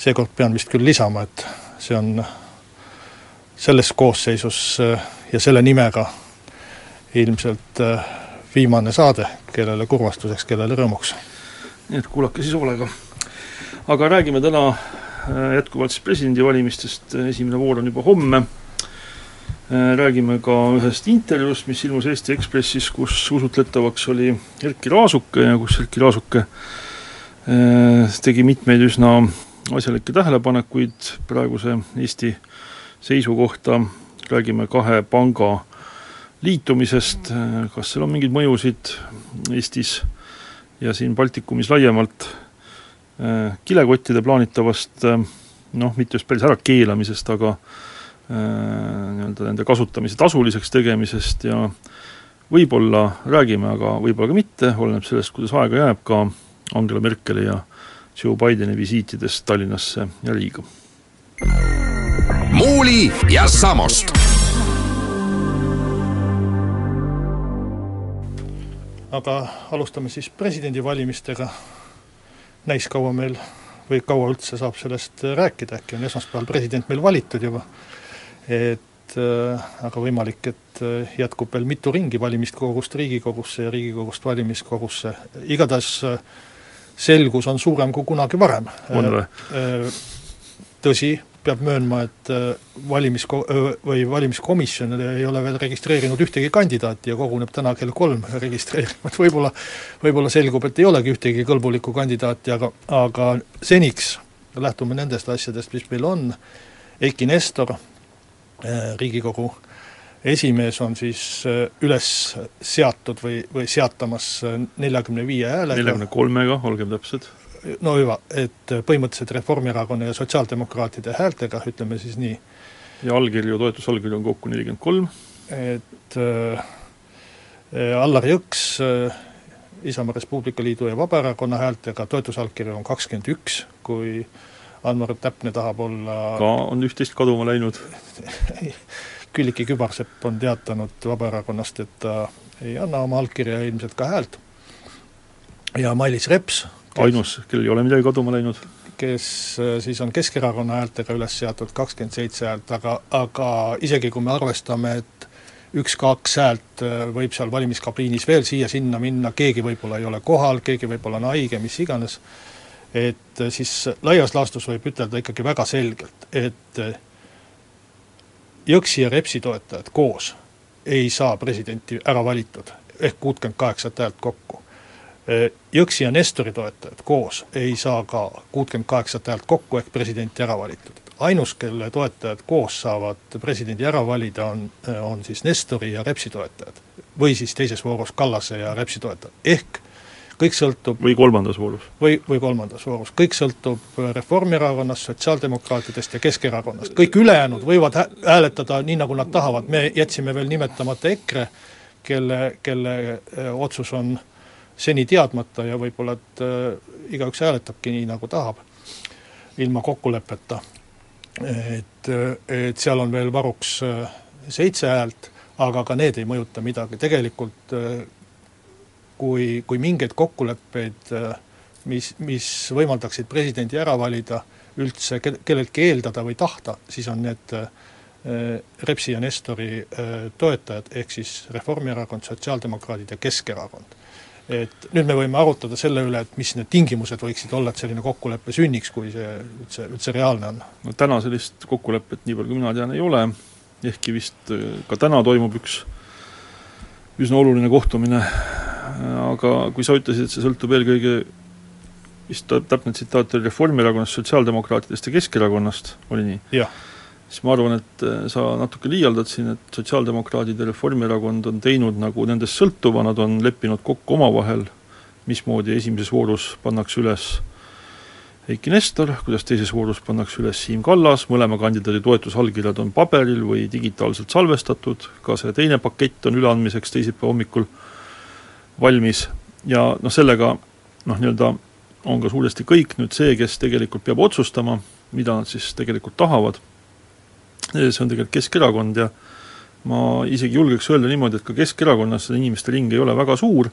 seekord pean vist küll lisama, et see on selles koosseisus äh, ja selle nimega ilmselt äh, viimane saade, kellele kurvastuseks, kellele rõõmuks. nii et kuulake siis hoolega. aga räägime täna äh, jätkuvalt siis presidendivalimistest, esimene voor on juba homme, räägime ka ühest intervjuust, mis ilmus Eesti Ekspressis, kus usutletavaks oli Erkki Raasuke ja kus Erkki Raasuke tegi mitmeid üsna asjalikke tähelepanekuid praeguse Eesti seisu kohta, räägime kahe panga liitumisest, kas seal on mingeid mõjusid Eestis ja siin Baltikumis laiemalt, kilekottide plaanitavast noh, mitte just päris ärakeelamisest, aga nii-öelda nende kasutamise tasuliseks tegemisest ja võib-olla räägime, aga võib-olla ka mitte, oleneb sellest, kuidas aega jääb, ka Angela Merkeli ja Joe Bideni visiitidest Tallinnasse ja Riiga. muuli ja Samost. aga alustame siis presidendivalimistega. näis, kaua meil või kaua üldse saab sellest rääkida, äkki on esmaspäeval president meil valitud juba. et äh, aga võimalik, et äh, jätkub veel mitu ringi valimiskogust Riigikogusse ja Riigikogust valimiskogusse, igatahes äh, selgus on suurem kui kunagi varem. on või? Äh, tõsi, peab möönma, et äh, valimisko-, või valimiskomisjon ei ole veel registreerinud ühtegi kandidaati ja koguneb täna kell kolm registreerima, et võib-olla võib-olla selgub, et ei olegi ühtegi kõlbulikku kandidaati, aga, aga seniks lähtume nendest asjadest, mis meil on, Eiki Nestor, äh, Riigikogu esimees on siis üles seatud või, või seatamas neljakümne viie häälega. neljakümne kolmega, olgem täpsed no hüva, et põhimõtteliselt Reformierakonna ja Sotsiaaldemokraatide häältega, ütleme siis nii. ja allkirju, toetusallkirju on kokku nelikümmend kolm. et äh, Allar Jõks äh, Isamaa Res Publica Liidu ja Vabaerakonna häältega, toetusallkirju on kakskümmend üks, kui Anvar Täpne tahab olla ka on üht-teist kaduma läinud Külliki Kübarsepp on teatanud Vabaerakonnast, et ta ei anna oma allkirja ilmselt ka häält, ja Mailis Reps ainus, kellel ei ole midagi kaduma läinud. kes äh, siis on Keskerakonna häältega üles seatud kakskümmend seitse häält, aga, aga isegi kui me arvestame, et üks-kaks häält äh, võib seal valimiskabiinis veel siia-sinna minna, keegi võib-olla ei ole kohal, keegi võib-olla on haige, mis iganes, et äh, siis laias laastus võib ütelda ikkagi väga selgelt, et Jõksi ja Repsi toetajad koos ei saa presidenti ära valitud, ehk kuutkümmend kaheksat häält kokku Jõksi ja Nestori toetajad koos ei saa ka kuutkümmend kaheksat häält kokku ehk presidenti ära valitud. ainus, kelle toetajad koos saavad presidendi ära valida, on, on siis Nestori ja Repsi toetajad. või siis teises voorus Kallase ja Repsi toetajad, ehk kõik sõltub või kolmandas voorus. või, või kolmandas voorus, kõik sõltub Reformierakonnast, Sotsiaaldemokraatidest ja Keskerakonnast, kõik ülejäänud võivad hääletada nii, nagu nad tahavad, me jätsime veel nimetamata EKRE, kelle, kelle äh, otsus on äh, seni teadmata ja võib-olla, et äh, igaüks hääletabki nii, nagu tahab, ilma kokkuleppeta. et, äh, et seal on veel varuks äh, seitse häält, aga ka need ei mõjuta midagi, tegelikult äh, kui, kui mingeid kokkuleppeid, äh, mis, mis võimaldaksid presidendi ära valida, üldse kelleltki eeldada või tahta, siis on need äh, Repsi ja Nestori toetajad, ehk siis Reformierakond, Sotsiaaldemokraadid ja Keskerakond et nüüd me võime arutada selle üle, et mis need tingimused võiksid olla, et selline kokkulepe sünniks, kui see üldse, üldse reaalne on? no täna sellist kokkulepet, nii palju kui mina tean, ei ole, ehkki vist äh, ka täna toimub üks üsna oluline kohtumine, aga kui sa ütlesid, et see sõltub eelkõige vist täpne tsitaat oli Reformierakonnast, Sotsiaaldemokraatidest ja Keskerakonnast, oli nii? siis ma arvan, et äh, sa natuke liialdad siin, et Sotsiaaldemokraadid ja Reformierakond on teinud nagu nendest sõltuva, nad on leppinud kokku omavahel, mismoodi esimeses voorus pannakse üles Eiki Nestor, kuidas teises voorus pannakse üles Siim Kallas, mõlema kandidaadi toetusallkirjad on paberil või digitaalselt salvestatud, ka see teine pakett on üleandmiseks teisipäeva hommikul valmis. Ja noh, sellega noh, nii-öelda on ka suuresti kõik nüüd see, kes tegelikult peab otsustama, mida nad siis tegelikult tahavad, see on tegelikult Keskerakond ja ma isegi julgeks öelda niimoodi, et ka Keskerakonnas seda inimeste ring ei ole väga suur,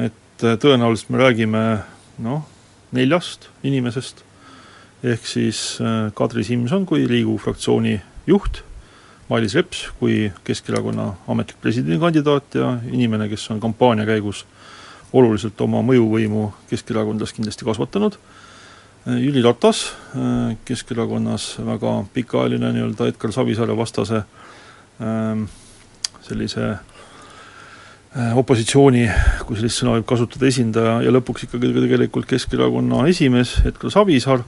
et tõenäoliselt me räägime noh, neljast inimesest, ehk siis äh, Kadri Simson kui Riigikogu fraktsiooni juht, Mailis Reps kui Keskerakonna ametlik presidendikandidaat ja inimene, kes on kampaania käigus oluliselt oma mõjuvõimu Keskerakondas kindlasti kasvatanud, Jüri Ratas, Keskerakonnas väga pikaajaline nii-öelda Edgar Savisaare vastase ähm, sellise Äh, opositsiooni, kui sellist sõna võib kasutada, esindaja ja lõpuks ikkagi tegelikult Keskerakonna esimees Edgar Savisaar,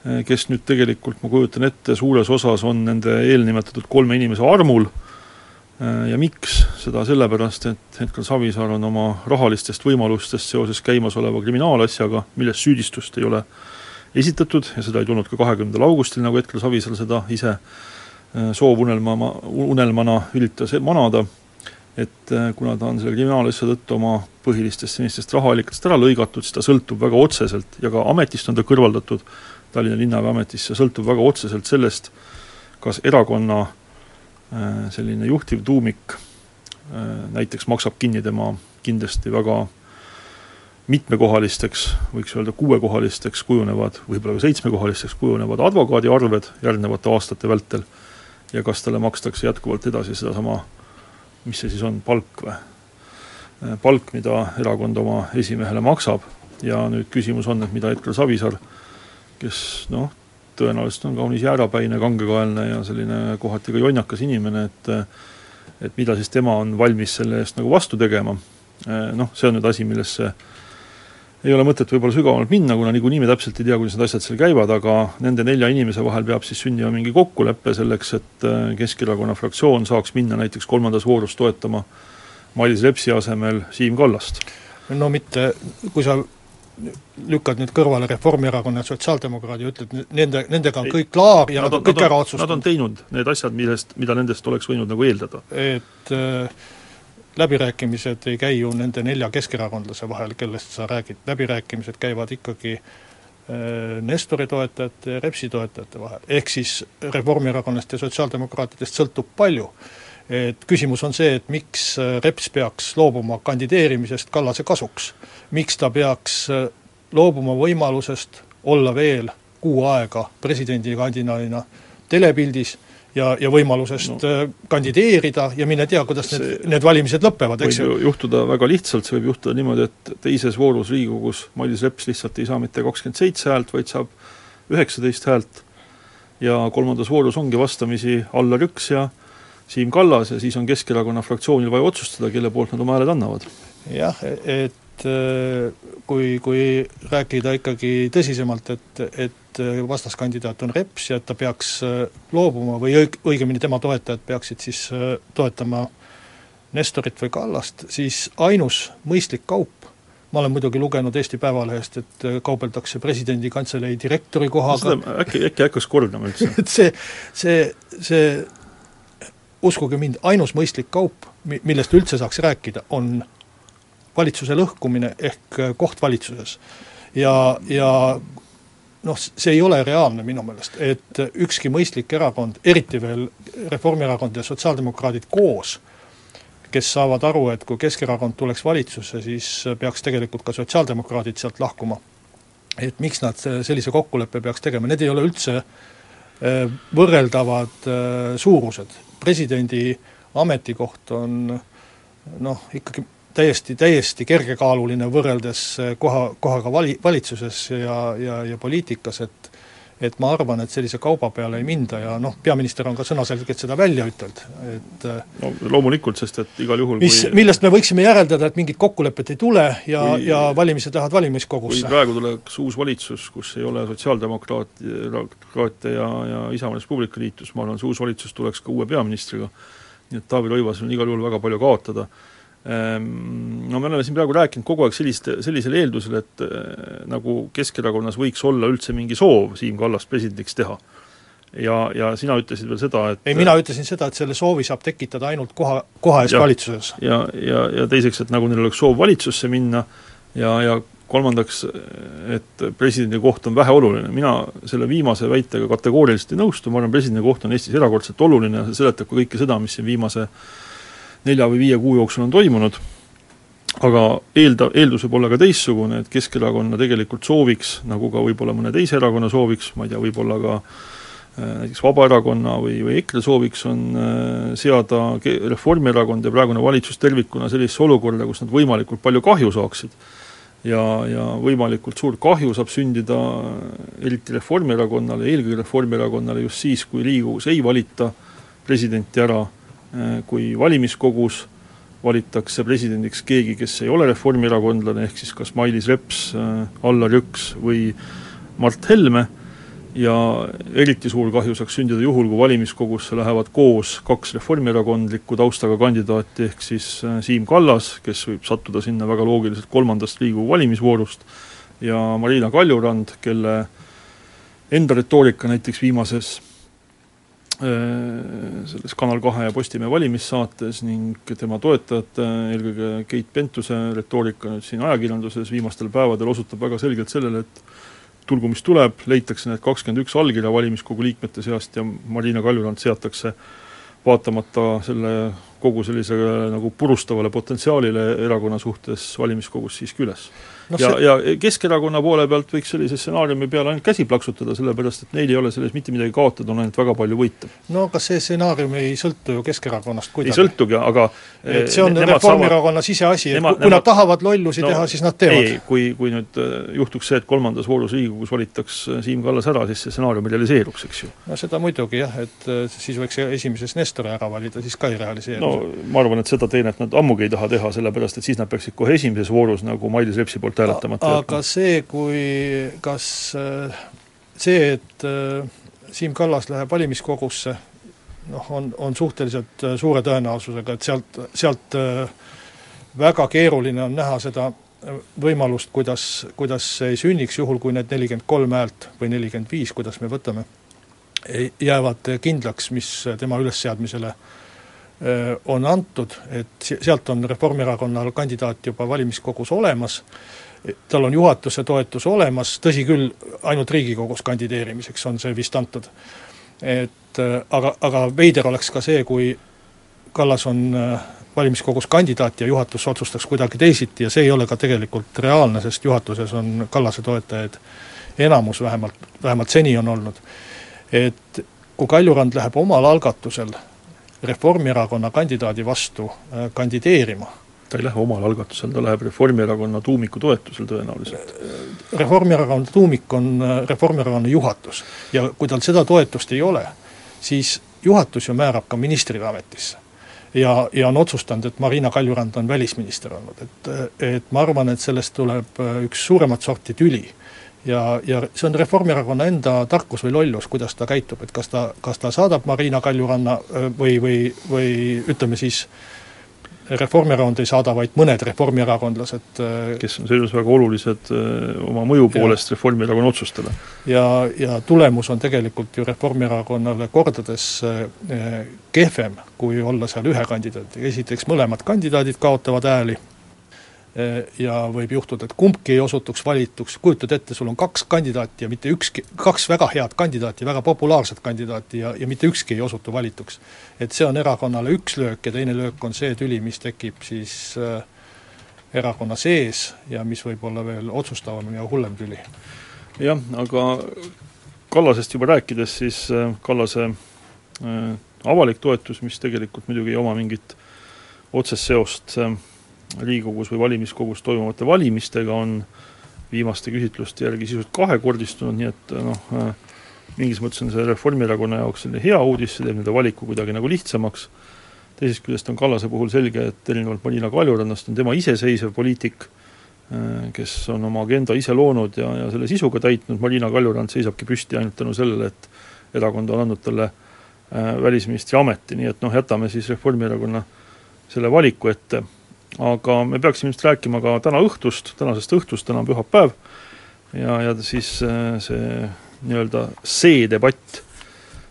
kes nüüd tegelikult, ma kujutan ette, suures osas on nende eelnimetatud kolme inimese armul. Äh, ja miks, seda sellepärast, et Edgar Savisaar on oma rahalistest võimalustest seoses käimasoleva kriminaalasjaga, milles süüdistust ei ole esitatud ja seda ei tulnud ka kahekümnendal augustil, nagu Edgar Savisaar seda ise soovunelma, unelmana üritas manada et kuna ta on selle kriminaalasja tõttu oma põhilistest senistest rahaallikatest ära lõigatud, siis ta sõltub väga otseselt ja ka ametist on ta kõrvaldatud, Tallinna linnapea ametisse, sõltub väga otseselt sellest, kas erakonna äh, selline juhtiv tuumik äh, näiteks maksab kinni tema kindlasti väga mitmekohalisteks, võiks öelda kuuekohalisteks kujunevad, võib-olla ka seitsmekohalisteks kujunevad advokaadiarved järgnevate aastate vältel ja kas talle makstakse jätkuvalt edasi sedasama mis see siis on, palk või? Äh, palk, mida erakond oma esimehele maksab ja nüüd küsimus on, et mida Edgar Savisaar, kes noh, tõenäoliselt on kaunis jäärapäine, kangekaelne ja selline kohati ka jonnakas inimene, et et mida siis tema on valmis selle eest nagu vastu tegema, äh, noh, see on nüüd asi, millesse ei ole mõtet võib-olla sügavamalt minna, kuna niikuinii me täpselt ei tea, kuidas need asjad seal käivad, aga nende nelja inimese vahel peab siis sündima mingi kokkulepe selleks, et äh, Keskerakonna fraktsioon saaks minna näiteks kolmandas voorus toetama Mailis Repsi asemel Siim Kallast. no mitte, kui sa lükkad nüüd kõrvale Reformierakonna ja Sotsiaaldemokraadi ja ütled, nende, nendega on kõik klaar ja nad, nad on kõik ära otsustanud. Nad on teinud need asjad, millest, mida nendest oleks võinud nagu eeldada. et äh, läbirääkimised ei käi ju nende nelja keskerakondlase vahel, kellest sa räägid, läbirääkimised käivad ikkagi äh, Nestori toetajate ja Repsi toetajate vahel, ehk siis Reformierakonnast ja sotsiaaldemokraatidest sõltub palju. Et küsimus on see, et miks äh, Reps peaks loobuma kandideerimisest Kallase kasuks. miks ta peaks äh, loobuma võimalusest olla veel kuu aega presidendikandidaadina telepildis ja, ja võimalusest no. Äh, kandideerida ja mine tea, kuidas see need, need valimised lõpevad, eks ju. juhtuda väga lihtsalt, see võib juhtuda niimoodi, et teises voorus Riigikogus Mailis Reps lihtsalt ei saa mitte kakskümmend seitse häält, vaid saab üheksateist häält ja kolmandas voorus ongi vastamisi Allar Jõks ja Siim Kallas ja siis on Keskerakonna fraktsioonil vaja otsustada, kelle poolt nad oma hääled annavad. jah, et äh, kui, kui rääkida ikkagi tõsisemalt, et, et vastaskandidaat on Reps ja et ta peaks äh, loobuma või õig-, õigemini tema toetajad peaksid siis äh, toetama Nestorit või Kallast, siis ainus mõistlik kaup, ma olen muidugi lugenud Eesti Päevalehest, et kaubeldakse presidendi kantselei direktori kohaga äkki, äkki hakkas kordama üldse? et see, see, see uskuge mind, ainus mõistlik kaup, millest üldse saaks rääkida, on valitsuse lõhkumine ehk koht valitsuses. ja, ja noh, see ei ole reaalne minu meelest, et ükski mõistlik erakond, eriti veel Reformierakond ja sotsiaaldemokraadid koos, kes saavad aru, et kui Keskerakond tuleks valitsusse, siis peaks tegelikult ka sotsiaaldemokraadid sealt lahkuma. et miks nad sellise kokkuleppe peaks tegema, need ei ole üldse äh, võrreldavad äh, suurused, presidendi ametikoht on noh, ikkagi täiesti, täiesti kergekaaluline võrreldes koha, kohaga vali, valitsuses ja, ja, ja poliitikas, et et ma arvan, et sellise kauba peale ei minda ja noh, peaminister on ka sõnaselgelt seda välja ütelnud, et eh, no loomulikult, sest et igal juhul mis kui..., millest me võiksime järeldada, et mingit kokkulepet ei tule ja, ja valimised lähevad valimiskogusse. kui praegu tuleks uus valitsus, kus ei ole sotsiaaldemokraat, demokraatia ja, ja Isamaa Res Publica liitus, ma arvan, see uus valitsus tuleks ka uue peaministriga, nii et Taavi Rõivasel on igal juhul väga palju kaotada no me oleme siin praegu rääkinud kogu aeg sellist, sellisel eeldusel, et äh, nagu Keskerakonnas võiks olla üldse mingi soov Siim Kallast presidendiks teha. ja, ja sina ütlesid veel seda, et ei, mina ütlesin seda, et selle soovi saab tekitada ainult koha, koha ees valitsuses. ja, ja, ja teiseks, et nagu neil oleks soov valitsusse minna ja, ja kolmandaks, et presidendi koht on väheoluline, mina selle viimase väitega kategooriliselt ei nõustu, ma arvan, presidendi koht on Eestis erakordselt oluline ja see seletab ka kõike seda, mis siin viimase nelja või viie kuu jooksul on toimunud, aga eelda, eeldus võib olla ka teistsugune, et Keskerakonna tegelikult sooviks, nagu ka võib-olla mõne teise erakonna sooviks, ma ei tea, võib-olla ka äh, näiteks Vabaerakonna või, või EKRE sooviks on äh, seada Reformierakond ja praegune valitsus tervikuna sellisesse olukorda, kus nad võimalikult palju kahju saaksid. ja, ja võimalikult suur kahju saab sündida eriti Reformierakonnale, eelkõige Reformierakonnale just siis, kui Riigikogus ei valita presidenti ära Äh, kui valimiskogus valitakse presidendiks keegi, kes ei ole reformierakondlane, ehk siis kas Mailis Reps, äh, Allar Jõks või Mart Helme, ja eriti suur kahju saaks sündida juhul, kui valimiskogusse lähevad koos kaks reformierakondliku taustaga kandidaati, ehk siis äh, Siim Kallas, kes võib sattuda sinna väga loogiliselt kolmandast Riigikogu valimisvoorust, ja Marina Kaljurand, kelle enda retoorika näiteks viimases Äh, selles Kanal kahe ja Postimehe valimissaates ning tema toetajate, eelkõige Keit Pentuse retoorika nüüd siin ajakirjanduses viimastel päevadel osutab väga selgelt sellele, et tulgu mis tuleb, leitakse need kakskümmend üks allkirja valimiskogu liikmete seast ja Marina Kaljurand seatakse vaatamata selle kogu sellisele nagu purustavale potentsiaalile erakonna suhtes valimiskogus siiski üles no ja see..., ja Keskerakonna poole pealt võiks sellise stsenaariumi peale ainult käsi plaksutada, sellepärast et neil ei ole selles mitte midagi kaotada, on ainult väga palju võita. no aga see stsenaarium ei sõltu ju Keskerakonnast kuidagi. ei sõltugi, aga et see on Reformierakonna siseasi, et kui nemad, nad tahavad lollusi no, teha, siis nad teevad. ei, kui, kui nüüd äh, juhtuks see, et kolmandas voorus Riigikogus valitaks äh, Siim Kallas ära, siis see stsenaarium realiseeruks, eks ju. no seda muidugi jah, et siis võiks esimeses Nestori ära valida, siis ka ei realiseeru. no ma arvan, et seda teenet nad ammugi ei taha teha, sellepärast et siis nad peaksid kohe esimeses voorus nagu Mailis Repsi poolt hääletamata jätma. aga see, kui kas see, et äh, Siim Kallas läheb valimiskogusse, noh, on, on suhteliselt äh, suure tõenäosusega, et sealt, sealt äh, väga keeruline on näha seda võimalust, kuidas, kuidas see ei sünniks, juhul kui need nelikümmend kolm häält või nelikümmend viis, kuidas me võtame, jäävad kindlaks, mis tema ülesseadmisele on antud, et sealt on Reformierakonnal kandidaat juba valimiskogus olemas tal on juhatuse toetus olemas, tõsi küll, ainult Riigikogus kandideerimiseks on see vist antud. et äh, aga, aga veider oleks ka see, kui Kallas on äh, valimiskogus kandidaat ja juhatus otsustaks kuidagi teisiti ja see ei ole ka tegelikult reaalne, sest juhatuses on Kallase toetajaid enamus vähemalt, vähemalt seni on olnud. et kui Kaljurand läheb omal algatusel Reformierakonna kandidaadi vastu äh, kandideerima ta ei lähe omal algatusel, ta läheb Reformierakonna tuumiku toetusel tõenäoliselt. Reformierakonna tuumik on äh, Reformierakonna juhatus ja kui tal seda toetust ei ole, siis juhatus ju määrab ka ministrid ametisse. ja, ja on otsustanud, et Marina Kaljurand on välisminister olnud, et, et ma arvan, et sellest tuleb äh, üks suuremat sorti tüli ja, ja see on Reformierakonna enda tarkus või lollus, kuidas ta käitub, et kas ta, kas ta saadab Marina Kaljuranna äh, või, või, või ütleme siis äh, Reformierakond ei saada, vaid mõned reformierakondlased äh, kes on seejuures väga olulised äh, oma mõju poolest Reformierakonna otsustele. ja, ja tulemus on tegelikult ju Reformierakonnale kordades äh, kehvem, kui olla seal ühe kandidaadiga, esiteks mõlemad kandidaadid kaotavad hääli ja võib juhtuda, et kumbki ei osutuks valituks, kujutad ette, sul on kaks kandidaati ja mitte ükski, kaks väga head kandidaati, väga populaarset kandidaati ja, ja mitte ükski ei osutu valituks. et see on erakonnale üks löök ja teine löök on see tüli, mis tekib siis äh, erakonna sees ja mis võib olla veel otsustavam ja hullem tüli. jah, aga Kallasest juba rääkides, siis äh, Kallase äh, avalik toetus, mis tegelikult muidugi ei oma mingit otsest seost äh, Riigikogus või valimiskogus toimuvate valimistega on viimaste küsitluste järgi sisuliselt kahekordistunud, nii et noh, mingis mõttes on see Reformierakonna jaoks selline hea uudis, see teeb nende valiku kuidagi nagu lihtsamaks, teisest küljest on Kallase puhul selge, et erinevalt Marina Kaljurannast on tema iseseisev poliitik, kes on oma agenda ise loonud ja, ja selle sisuga täitnud, Marina Kaljurand seisabki püsti ainult tänu sellele, et erakond on andnud talle äh, välisministri ameti, nii et noh, jätame siis Reformierakonna selle valiku ette aga me peaksime ilmselt rääkima ka täna õhtust, tänasest õhtust, täna on pühapäev, ja, ja siis see nii-öelda see debatt,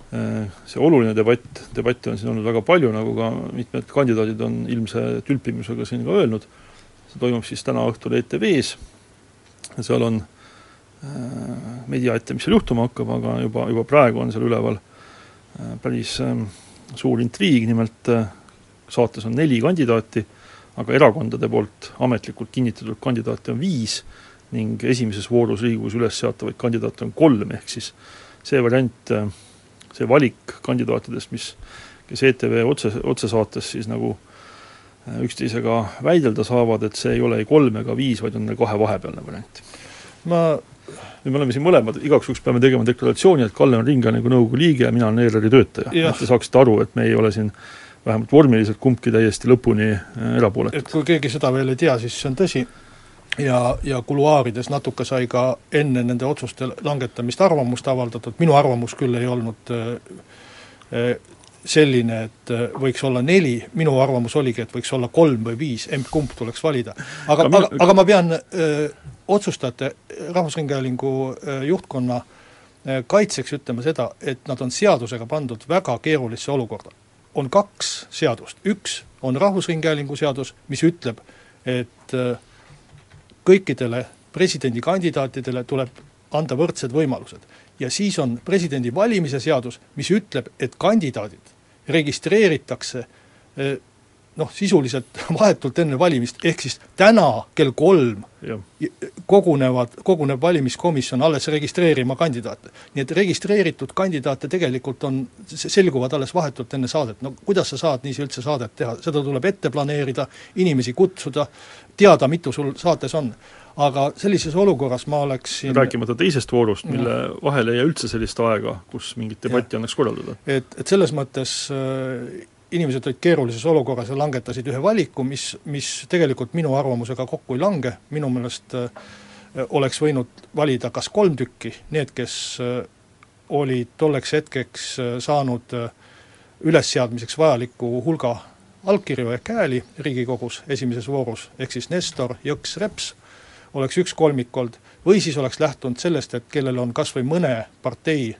see oluline debatt, debatte on siin olnud väga palju, nagu ka mitmed kandidaadid on ilmse tülpimisega siin ka öelnud, see toimub siis täna õhtul ETV-s seal on ma ei tea ette, mis seal juhtuma hakkab, aga juba, juba praegu on seal üleval päris suur intriig, nimelt saates on neli kandidaati, aga erakondade poolt ametlikult kinnitatud kandidaate on viis ning esimeses voorus Riigikogus üles seatavaid kandidaate on kolm, ehk siis see variant, see valik kandidaatidest, mis, kes ETV otse, otsesaates siis nagu üksteisega väidelda saavad, et see ei ole ei kolm ega viis, vaid on kahe vahepealne variant. ma nüüd me oleme siin mõlemad, igaks juhuks peame tegema deklaratsiooni, et Kalle on Ringhäälingu nõukogu liige ja mina olen ERR-i töötaja. et te saaksite aru, et me ei ole siin vähemalt vormiliselt kumbki täiesti lõpuni erapooletud. et kui keegi seda veel ei tea, siis see on tõsi, ja, ja kuluaarides natuke sai ka enne nende otsuste langetamist arvamust avaldatud, minu arvamus küll ei olnud äh, selline, et võiks olla neli, minu arvamus oligi, et võiks olla kolm või viis, emb-kumb tuleks valida. aga, aga, aga, aga ma pean öö, otsustajate, Rahvusringhäälingu juhtkonna öö, kaitseks ütlema seda, et nad on seadusega pandud väga keerulisse olukorda. On kaks seadust, üks on Rahvusringhäälingu seadus, mis ütleb, et öö, kõikidele presidendikandidaatidele tuleb anda võrdsed võimalused. ja siis on presidendi valimise seadus, mis ütleb, et kandidaadid registreeritakse noh, sisuliselt vahetult enne valimist, ehk siis täna kell kolm kogunevad, koguneb valimiskomisjon alles registreerima kandidaate. nii et registreeritud kandidaate tegelikult on, selguvad alles vahetult enne saadet, no kuidas sa saad niiviisi üldse saadet teha, seda tuleb ette planeerida, inimesi kutsuda, teada, mitu sul saates on. Aga sellises olukorras ma oleksin rääkimata teisest voorust, mille vahele ei jää üldse sellist aega, kus mingit debatti annaks korraldada. et, et selles mõttes äh, inimesed olid keerulises olukorras ja langetasid ühe valiku, mis, mis tegelikult minu arvamusega kokku ei lange, minu meelest äh, oleks võinud valida kas kolm tükki, need, kes äh, olid tolleks hetkeks äh, saanud ülesseadmiseks vajaliku hulga allkirju ehk hääli Riigikogus esimeses voorus, ehk siis Nestor, Jõks, Reps, oleks üks kolmik olnud, või siis oleks lähtunud sellest, et kellel on kas või mõne partei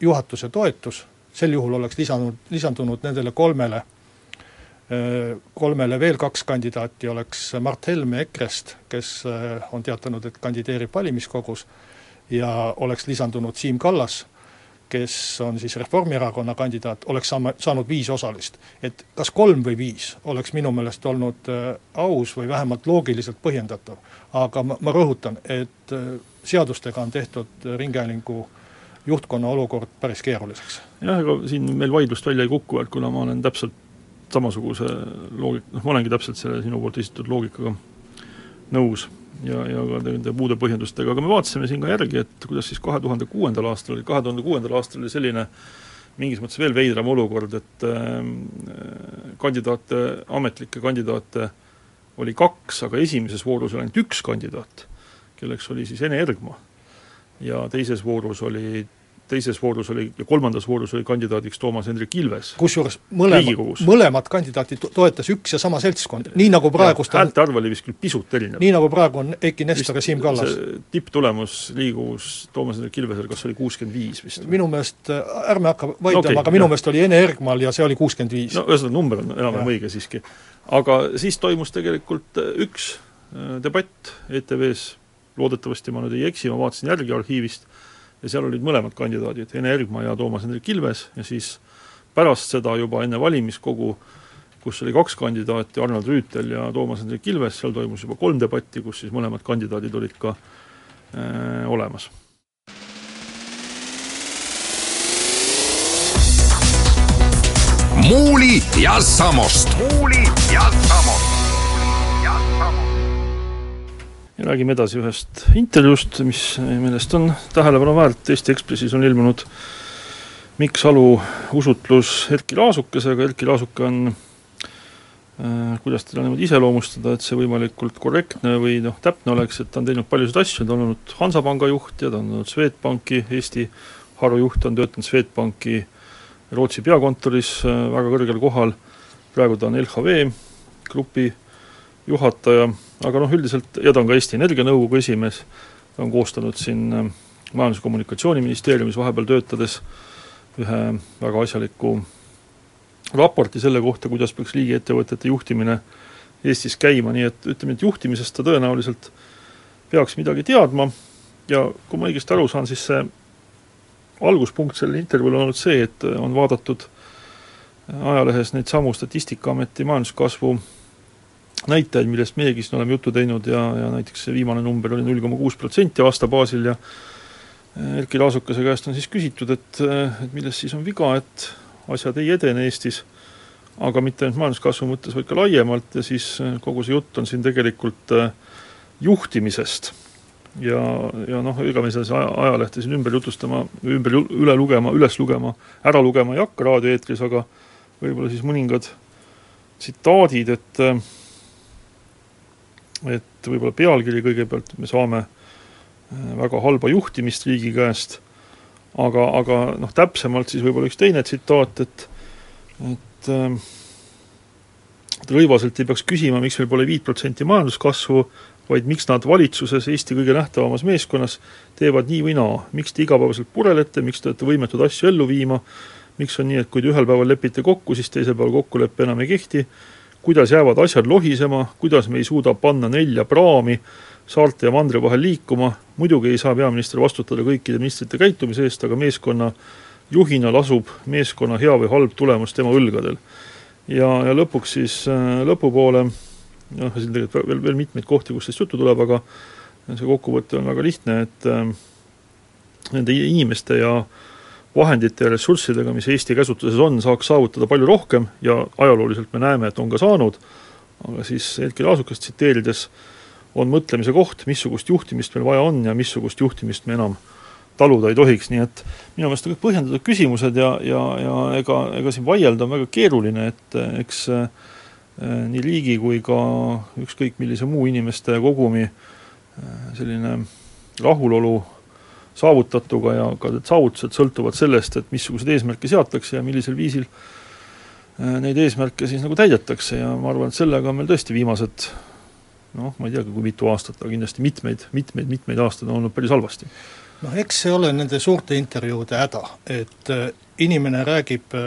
juhatuse toetus, sel juhul oleks lisanud, lisandunud nendele kolmele, äh, kolmele veel kaks kandidaati, oleks Mart Helme EKRE-st, kes äh, on teatanud, et kandideerib valimiskogus, ja oleks lisandunud Siim Kallas, kes on siis Reformierakonna kandidaat, oleks saama, saanud viis osalist. et kas kolm või viis oleks minu meelest olnud äh, aus või vähemalt loogiliselt põhjendatav. aga ma, ma rõhutan, et äh, seadustega on tehtud Ringhäälingu juhtkonna olukord päris keeruliseks. jah, ega siin meil vaidlust välja ei kuku, et kuna ma olen täpselt samasuguse loogik-, noh ma olengi täpselt selle sinu poolt esitatud loogikaga nõus ja, ja ka nende muude põhjendustega, aga me vaatasime siin ka järgi, et kuidas siis kahe tuhande kuuendal aastal oli, kahe tuhande kuuendal aastal oli selline mingis mõttes veel veidram olukord, et äh, kandidaate, ametlikke kandidaate oli kaks, aga esimeses voorus oli ainult üks kandidaat, kelleks oli siis Ene Ergma. Ja teises voorus oli teises voorus oli ja kolmandas voorus oli kandidaadiks Toomas Hendrik Ilves. kusjuures mõlema, mõlemad kandidaatid toetas üks ja sama seltskond, nii nagu praegust on häälte arv oli vist küll pisut erinev. nii nagu praegu on Eiki Nestor ja Siim Kallas. tipptulemus Riigikogus Toomas Hendrik Ilvesel, kas oli kuuskümmend viis vist? minu meelest, ärme hakka vaidlema okay,, aga minu meelest oli Ene Ergmal ja see oli kuuskümmend viis. no ühesõnaga, number on enam-vähem õige siiski. aga siis toimus tegelikult äh, üks äh, debatt ETV-s, loodetavasti ma nüüd ei eksi, ma vaatasin järgi arhiivist, ja seal olid mõlemad kandidaadid, Ene Ergma ja Toomas Hendrik Ilves ja siis pärast seda juba enne valimiskogu, kus oli kaks kandidaati, Arnold Rüütel ja Toomas Hendrik Ilves, seal toimus juba kolm debatti, kus siis mõlemad kandidaadid olid ka äh, olemas. muuli ja Samost. muuli ja Samost ja räägime edasi ühest intervjuust, mis millest on tähelepanu väärt, Eesti Ekspressis on ilmunud Mikk Salu usutlus Erkki Laasukesega, Erkki Laasuke on äh, kuidas teda niimoodi iseloomustada, et see võimalikult korrektne või noh, täpne oleks, et ta on teinud paljusid asju, ta on olnud Hansapanga juht ja ta on olnud Swedbanki Eesti harujuht, on töötanud Swedbanki Rootsi peakontoris äh, väga kõrgel kohal, praegu ta on LHV grupi juhataja, aga noh, üldiselt, ja ta on ka Eesti Energia Nõukogu esimees, ta on koostanud siin äh, Majandus- ja Kommunikatsiooniministeeriumis vahepeal töötades ühe väga asjaliku raporti selle kohta, kuidas peaks riigiettevõtete juhtimine Eestis käima, nii et ütleme, et juhtimisest ta tõenäoliselt peaks midagi teadma. Ja kui ma õigesti aru saan, siis see alguspunkt sellel intervjuul on olnud see, et on vaadatud ajalehes neid samu Statistikaameti majanduskasvu näitajaid, millest meiegi siin oleme juttu teinud ja, ja näiteks see viimane number oli null koma kuus protsenti aasta baasil ja Erkki Raasukese käest on siis küsitud, et, et milles siis on viga, et asjad ei edene Eestis, aga mitte ainult majanduskasvu mõttes, vaid ka laiemalt ja siis kogu see jutt on siin tegelikult juhtimisest. Ja, ja noh, ega me seda ajalehte siin ümber jutustama, ümber üle lugema, üles lugema, ära lugema ei hakka raadioeetris, aga võib-olla siis mõningad tsitaadid, et et võib-olla pealkiri kõigepealt, me saame äh, väga halba juhtimist riigi käest, aga, aga noh, täpsemalt siis võib-olla üks teine tsitaat, et et äh, Rõivaselt ei peaks küsima, miks meil pole viit protsenti majanduskasvu, vaid miks nad valitsuses Eesti kõige nähtavamas meeskonnas teevad nii või naa, miks te igapäevaselt purelete, miks te olete võimetud asju ellu viima, miks on nii, et kui te ühel päeval lepite kokku, siis teisel päeval kokkulepe enam ei kehti, kuidas jäävad asjad lohisema, kuidas me ei suuda panna nelja praami saarte ja mandri vahel liikuma, muidugi ei saa peaminister vastutada kõikide ministrite käitumise eest, aga meeskonna juhina lasub meeskonna hea või halb tulemus tema õlgadel. ja, ja lõpuks siis äh, lõpupoole noh, siin tegelikult veel, veel mitmeid kohti, kus sellest juttu tuleb, aga see kokkuvõte on väga lihtne, et äh, nende inimeste ja vahendite ja ressurssidega, mis Eesti käsutuses on, saaks saavutada palju rohkem ja ajalooliselt me näeme, et on ka saanud, aga siis Erkki Raasukest tsiteerides on mõtlemise koht, missugust juhtimist meil vaja on ja missugust juhtimist me enam taluda ei tohiks, nii et minu meelest on kõik põhjendatud küsimused ja, ja, ja ega, ega siin vaielda on väga keeruline, et eks äh, Äh, nii riigi kui ka ükskõik millise muu inimeste kogumi äh, selline rahulolu saavutatuga ja ka need saavutused sõltuvad sellest, et missuguseid eesmärke seatakse ja millisel viisil äh, neid eesmärke siis nagu täidetakse ja ma arvan, et sellega on meil tõesti viimased noh, ma ei teagi, kui mitu aastat, aga kindlasti mitmeid, mitmeid, mitmeid aastaid on olnud päris halvasti. noh, eks see ole nende suurte intervjuude häda, et inimene räägib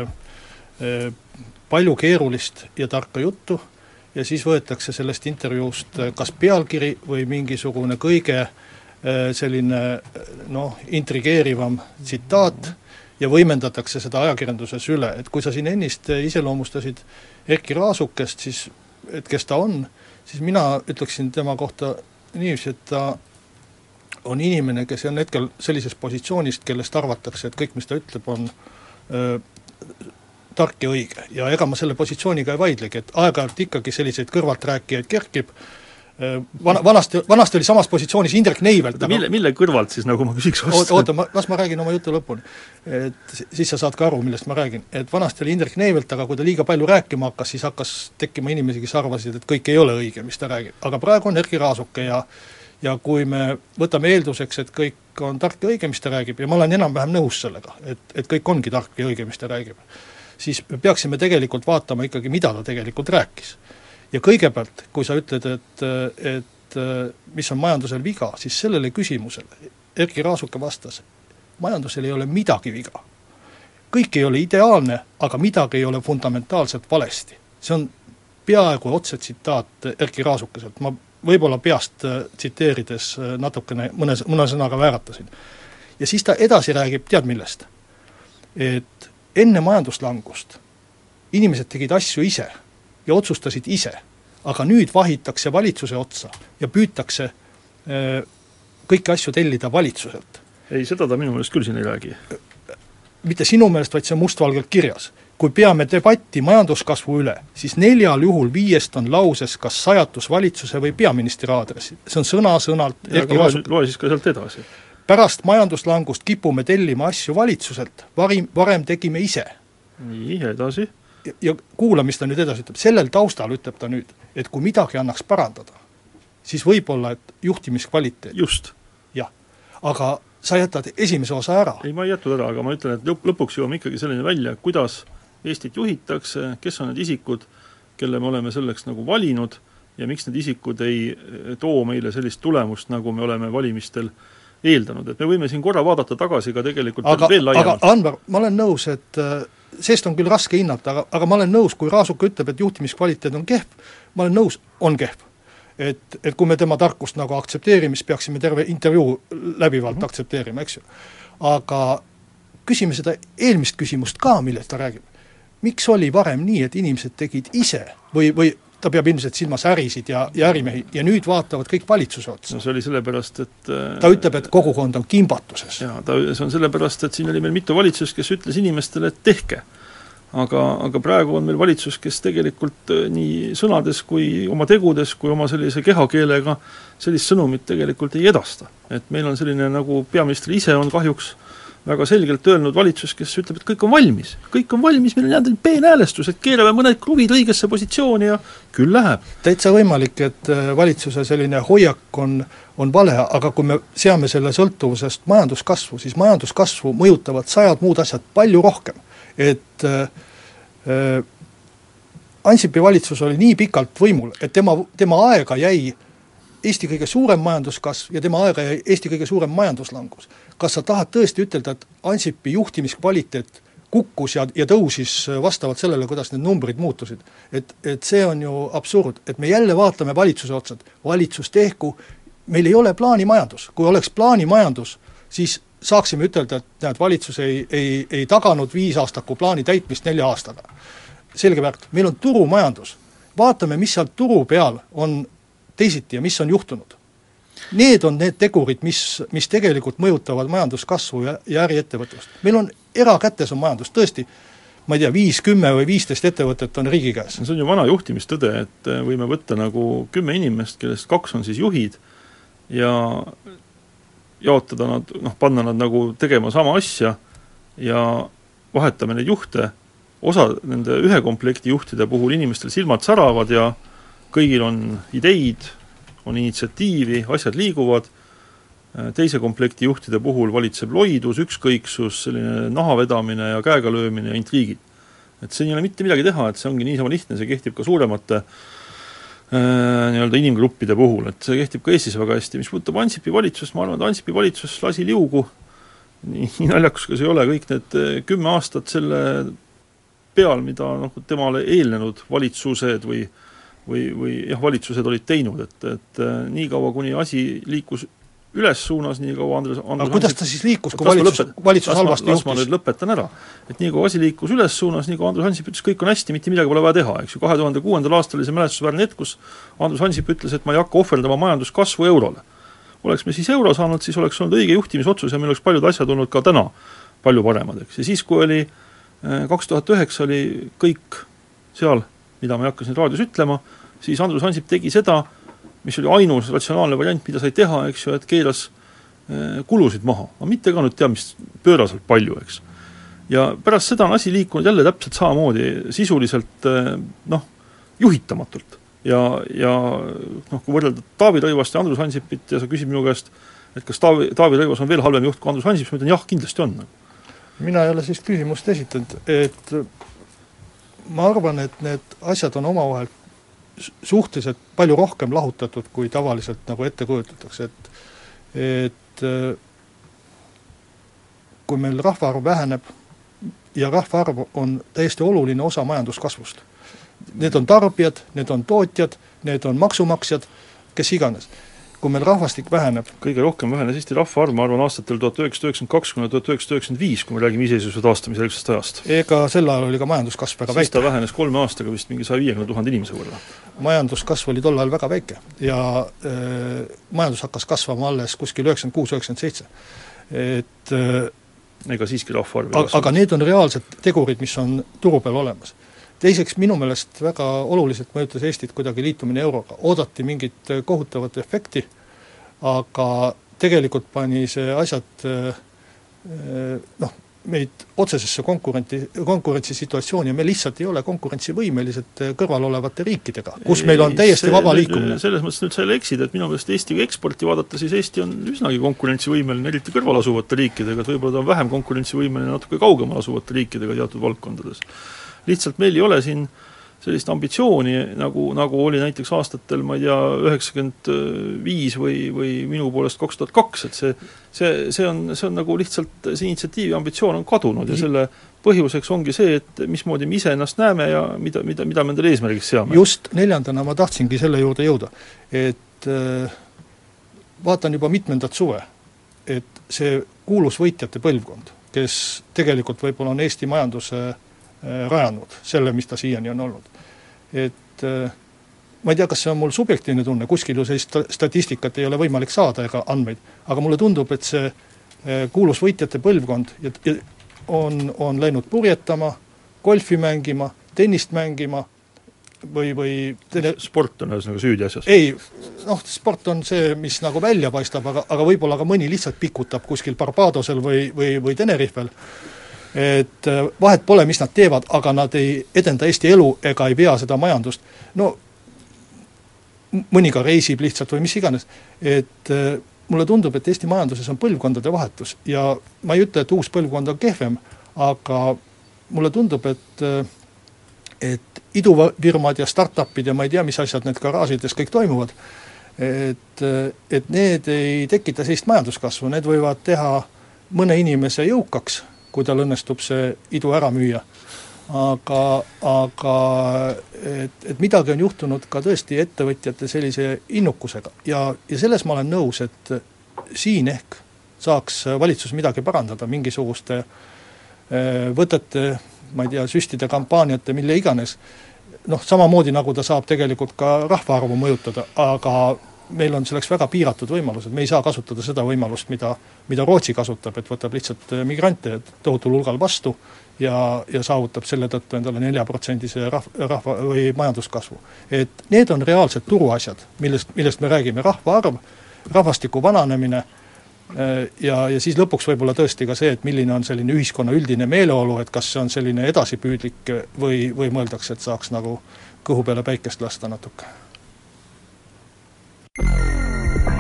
palju keerulist ja tarka juttu ja siis võetakse sellest intervjuust äh, kas pealkiri või mingisugune kõige äh, selline äh, noh, intrigeerivam tsitaat ja võimendatakse seda ajakirjanduses üle, et kui sa siin ennist iseloomustasid Erkki Raasukest, siis et kes ta on, siis mina ütleksin tema kohta niiviisi, et ta on inimene, kes on hetkel sellises positsioonis, kellest arvatakse, et kõik, mis ta ütleb, on öö, tark ja õige. Ja ega ma selle positsiooniga ei vaidlegi, et aeg-ajalt ikkagi selliseid kõrvalträäkijaid kerkib, äh, vana, vanasti, vanasti oli samas positsioonis Indrek Neivelt oota, mille, mille kõrvalt siis, nagu ma küsiks vastu? oota, ma, las ma räägin oma jutu lõpuni. et siis sa saad ka aru, millest ma räägin. et vanasti oli Indrek Neivelt, aga kui ta liiga palju rääkima hakkas, siis hakkas tekkima inimesi, kes arvasid, et kõik ei ole õige, mis ta räägib. aga praegu on Erkki Raasuke ja ja kui me võtame eelduseks, et kõik on tark ja õige, mis ta räägib, ja ma olen enam-vähem nõus sellega, et, et kõik ongi tark ja õige, mis ta räägib siis me peaksime tegelikult vaatama ikkagi, mida ta tegelikult rääkis. Ja kõigepealt, kui sa ütled, et, et mis on majandusel viga, siis sellele küsimusele Erkki Raasuke vastas, majandusel ei ole midagi viga. kõik ei ole ideaalne, aga midagi ei ole fundamentaalselt valesti. see on peaaegu otse tsitaat Erkki Raasukeselt, ma võib-olla peast tsiteerides natukene mõne, mõne sõnaga vääratasin. ja siis ta edasi räägib, tead millest? et enne majanduslangust inimesed tegid asju ise ja otsustasid ise, aga nüüd vahitakse valitsuse otsa ja püütakse äh, kõiki asju tellida valitsuselt. ei, seda ta minu meelest küll siin ei räägi. mitte sinu meelest, vaid see on mustvalgelt kirjas. kui peame debatti majanduskasvu üle, siis neljal juhul viiest on lauses kas sajatus valitsuse või peaministri aadressil, see on sõna-sõnalt loe, loe siis ka sealt edasi pärast majanduslangust kipume tellima asju valitsuselt, varim, varem tegime ise. nii, edasi? Ja kuula, mis ta nüüd edasi ütleb, sellel taustal ütleb ta nüüd, et kui midagi annaks parandada, siis võib-olla, et juhtimiskvaliteet. just. jah, aga sa jätad esimese osa ära. ei, ma ei jätnud ära, aga ma ütlen, et lõpp, lõpuks jõuame ikkagi selleni välja, kuidas Eestit juhitakse, kes on need isikud, kelle me oleme selleks nagu valinud ja miks need isikud ei eh, too meile sellist tulemust, nagu me oleme valimistel eeldanud, et me võime siin korra vaadata tagasi ka tegelikult aga, veel laiemalt. aga Anvar, ma olen nõus, et äh, sest on küll raske hinnata, aga, aga ma olen nõus, kui Raasuke ütleb, et juhtimiskvaliteet on kehv, ma olen nõus, on kehv. et, et kui me tema tarkust nagu aktsepteerime, siis peaksime terve intervjuu läbivalt mm -hmm. aktsepteerima, eks ju. aga küsime seda eelmist küsimust ka, millest ta räägib. miks oli varem nii, et inimesed tegid ise või, või ta peab ilmselt silmas ärisid ja, ja ärimehi ja nüüd vaatavad kõik valitsuse otsa. no see oli sellepärast, et äh, ta ütleb, et kogukond on kimbatuses. jaa, ta, see on sellepärast, et siin oli meil mitu valitsust, kes ütles inimestele, et tehke aga, aga praegu on meil valitsus, kes tegelikult äh, nii sõnades kui oma tegudes, kui oma sellise kehakeelega sellist sõnumit tegelikult ei edasta. et meil on selline, nagu peaminister ise on kahjuks väga selgelt öelnud valitsus, kes ütleb, et kõik on valmis, kõik on valmis, meil on jäänud peenhäälestus, et keerame mõned kruvid õigesse positsiooni ja küll läheb. täitsa võimalik, et äh, valitsuse selline hoiak on, on vale, aga kui me seame selle sõltuvusest majanduskasvu, siis majanduskasvu mõjutavad sajad muud asjad palju rohkem et äh, äh, Ansipi valitsus oli nii pikalt võimul, et tema, tema aega jäi Eesti kõige suurem majanduskasv ja tema aega Eesti kõige suurem majanduslangus. kas sa tahad tõesti ütelda, et Ansipi juhtimiskvaliteet kukkus ja, ja tõusis vastavalt sellele, kuidas need numbrid muutusid. et, et see on ju absurd, et me jälle vaatame valitsuse otsa, et valitsus tehku, meil ei ole plaanimajandus, kui oleks plaanimajandus, siis saaksime ütelda, et näed, valitsus ei, ei, ei taganud viisaastaku plaani täitmist nelja aastaga. selge värk, meil on turumajandus. vaatame, mis seal turu peal on teisiti ja mis on juhtunud. Need on need tegurid, mis, mis tegelikult mõjutavad majanduskasvu ja, ja äriettevõtlust. meil on erakätes on majandus, tõesti, ma ei tea, viis, kümme või viisteist ettevõtet on riigi käes. see on ju vana juhtimistõde, et võime võtta nagu kümme inimest, kellest kaks on siis juhid ja jaotada nad, noh, panna nad nagu tegema sama asja ja vahetame neid juhte, osa nende ühe komplekti juhtide puhul inimestel silmad säravad ja kõigil on ideid, on initsiatiivi, asjad liiguvad, teise komplekti juhtide puhul valitseb loidus, ükskõiksus, selline naha vedamine ja käega löömine ja intriigid. et siin ei ole mitte midagi teha, et see ongi niisama lihtne, see kehtib ka suuremate äh, Äh, nii-öelda inimgruppide puhul, et see kehtib ka Eestis väga hästi, mis puudutab Ansipi valitsust, ma arvan, et Ansipi valitsus lasi liugu, nii, nii naljakas kui see ei ole, kõik need äh, kümme aastat selle peal, mida noh, temale eelnenud valitsused või või, või jah, valitsused olid teinud, et, et äh, niikaua, kuni asi liikus üles suunas, nii kaua Andres, Andres aga kuidas ta siis liikus, kui valitsus, valitsus halvasti juhtis? las ma nüüd lõpetan ära. et nii kaua asi liikus üles suunas, nii kaua Andrus Ansip ütles, kõik on hästi, mitte midagi pole vaja teha, eks ju, kahe tuhande kuuendal aastal oli see mälestusväärne hetk, kus Andrus Ansip ütles, et ma ei hakka ohverdama majanduskasvu eurole. oleks me siis euro saanud, siis oleks olnud õige juhtimisotsus ja meil oleks paljud asjad olnud ka täna palju paremad, eks, ja siis, kui oli eh, kaks tuhat üheksa oli kõik seal, mida ma ei hakka siin raadios ütlema, siis Andrus Ansip tegi seda, mis oli ainus ratsionaalne variant, mida sai teha, eks ju, et keeras eh, kulusid maha, aga mitte ka nüüd teab mis pööraselt palju, eks. ja pärast seda on asi liikunud jälle täpselt samamoodi, sisuliselt eh, noh, juhitamatult. ja, ja noh, kui võrrelda Taavi Rõivast ja Andrus Ansipit ja sa küsid minu käest, et kas Taavi, Taavi Rõivas on veel halvem juht kui Andrus Ansip, siis ma ütlen jah, kindlasti on. mina ei ole sellist küsimust esitanud, et ma arvan, et need asjad on omavahel suhteliselt palju rohkem lahutatud, kui tavaliselt nagu ette kujutatakse, et et äh, kui meil rahvaarv väheneb ja rahvaarv on täiesti oluline osa majanduskasvust. Need on tarbijad, need on tootjad, need on maksumaksjad, kes iganes kui meil rahvastik väheneb. kõige rohkem vähenes Eesti rahvaarv, ma arvan, aastatel tuhat üheksasada üheksakümmend kaks kuni tuhat üheksasada üheksakümmend viis, kui me räägime iseseisvuse taastamise järgsest ajast. ega sel ajal oli ka majanduskasv väga siis väike. ta vähenes kolme aastaga vist mingi saja viiekümne tuhande inimese võrra. majanduskasv oli tol ajal väga väike ja äh, majandus hakkas kasvama alles kuskil üheksakümmend kuus, üheksakümmend seitse. et äh, ega siiski rahvaarv aga, aga need on reaalsed tegurid, mis on turu peal olemas teiseks, minu meelest väga oluliselt mõjutas Eestit kuidagi liitumine euroga, oodati mingit äh, kohutavat efekti, aga tegelikult pani see asjad äh, äh, noh, meid otsesesse konkurenti, konkurentsisituatsiooni ja me lihtsalt ei ole konkurentsivõimelised kõrval olevate riikidega, kus ei, meil on täiesti see, vaba liikumine. selles mõttes nüüd sa jälle eksid, et minu meelest Eesti eksporti vaadata, siis Eesti on üsnagi konkurentsivõimeline, eriti kõrval asuvate riikidega, et võib-olla ta on vähem konkurentsivõimeline natuke kaugemal asuvate riikidega teatud valdkondades lihtsalt meil ei ole siin sellist ambitsiooni, nagu, nagu oli näiteks aastatel, ma ei tea, üheksakümmend viis või, või minu poolest kaks tuhat kaks, et see see, see on, see on nagu lihtsalt, see initsiatiivi ambitsioon on kadunud ja selle põhjuseks ongi see, et mismoodi me ise ennast näeme ja mida, mida, mida me endale eesmärgiks seame. just, neljandana ma tahtsingi selle juurde jõuda, et äh, vaatan juba mitmendat suve, et see kuulus võitjate põlvkond, kes tegelikult võib-olla on Eesti majanduse äh, rajanud, selle, mis ta siiani on olnud et äh, ma ei tea, kas see on mul subjektiivne tunne, kuskil ju sellist statistikat ei ole võimalik saada ega andmeid, aga mulle tundub, et see äh, kuulus võitjate põlvkond on, on läinud purjetama, golfi mängima, tennist mängima või, või tele... sport on ühesõnaga süüdi asjas? ei, noh, sport on see, mis nagu välja paistab, aga, aga võib-olla ka mõni lihtsalt pikutab kuskil Barbadosel või, või, või Tenerifel et äh, vahet pole, mis nad teevad, aga nad ei edenda Eesti elu ega ei vea seda majandust. no mõni ka reisib lihtsalt või mis iganes, et äh, mulle tundub, et Eesti majanduses on põlvkondade vahetus ja ma ei ütle, et uus põlvkond on kehvem, aga mulle tundub, et äh, et idufirmad ja startup'id ja ma ei tea, mis asjad need garaažides kõik toimuvad, et, et need ei tekita sellist majanduskasvu, need võivad teha mõne inimese jõukaks kui tal õnnestub see idu ära müüa. aga, aga et, et midagi on juhtunud ka tõesti ettevõtjate sellise innukusega ja, ja selles ma olen nõus, et siin ehk saaks valitsus midagi parandada mingisuguste eh, võtete, ma ei tea, süstide, kampaaniate, mille iganes, noh, samamoodi nagu ta saab tegelikult ka rahvaarvu mõjutada, aga meil on selleks väga piiratud võimalused, me ei saa kasutada seda võimalust, mida, mida Rootsi kasutab, et võtab lihtsalt äh, migrante tohutul hulgal vastu ja, ja saavutab selle tõttu endale neljaprotsendise rahv-, rahva- või majanduskasvu. et need on reaalsed turuasjad, millest, millest me räägime, rahvaarv, rahvastiku vananemine äh, ja, ja siis lõpuks võib-olla tõesti ka see, et milline on selline ühiskonna üldine meeleolu, et kas see on selline edasipüüdlik või, või mõeldakse, et saaks nagu kõhu peale päikest lasta natuke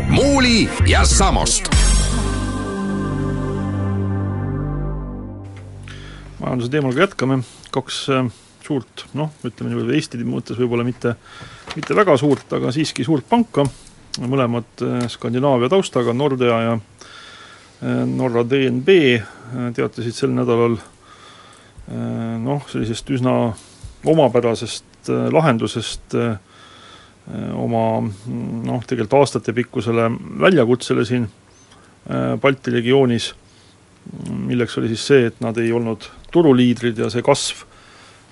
muuli ja Samost. majanduse teemaga jätkame, kaks äh, suurt noh, ütleme niimoodi Eesti mõttes võib-olla mitte, mitte väga suurt, aga siiski suurt panka, mõlemad äh, Skandinaavia taustaga, Nordea ja äh, Norra DNB teatasid sel nädalal noh, sellisest üsna omapärasest lahendusest äh, oma noh, tegelikult aastatepikkusele väljakutsele siin äh, Balti regioonis, milleks oli siis see, et nad ei olnud turuliidrid ja see kasv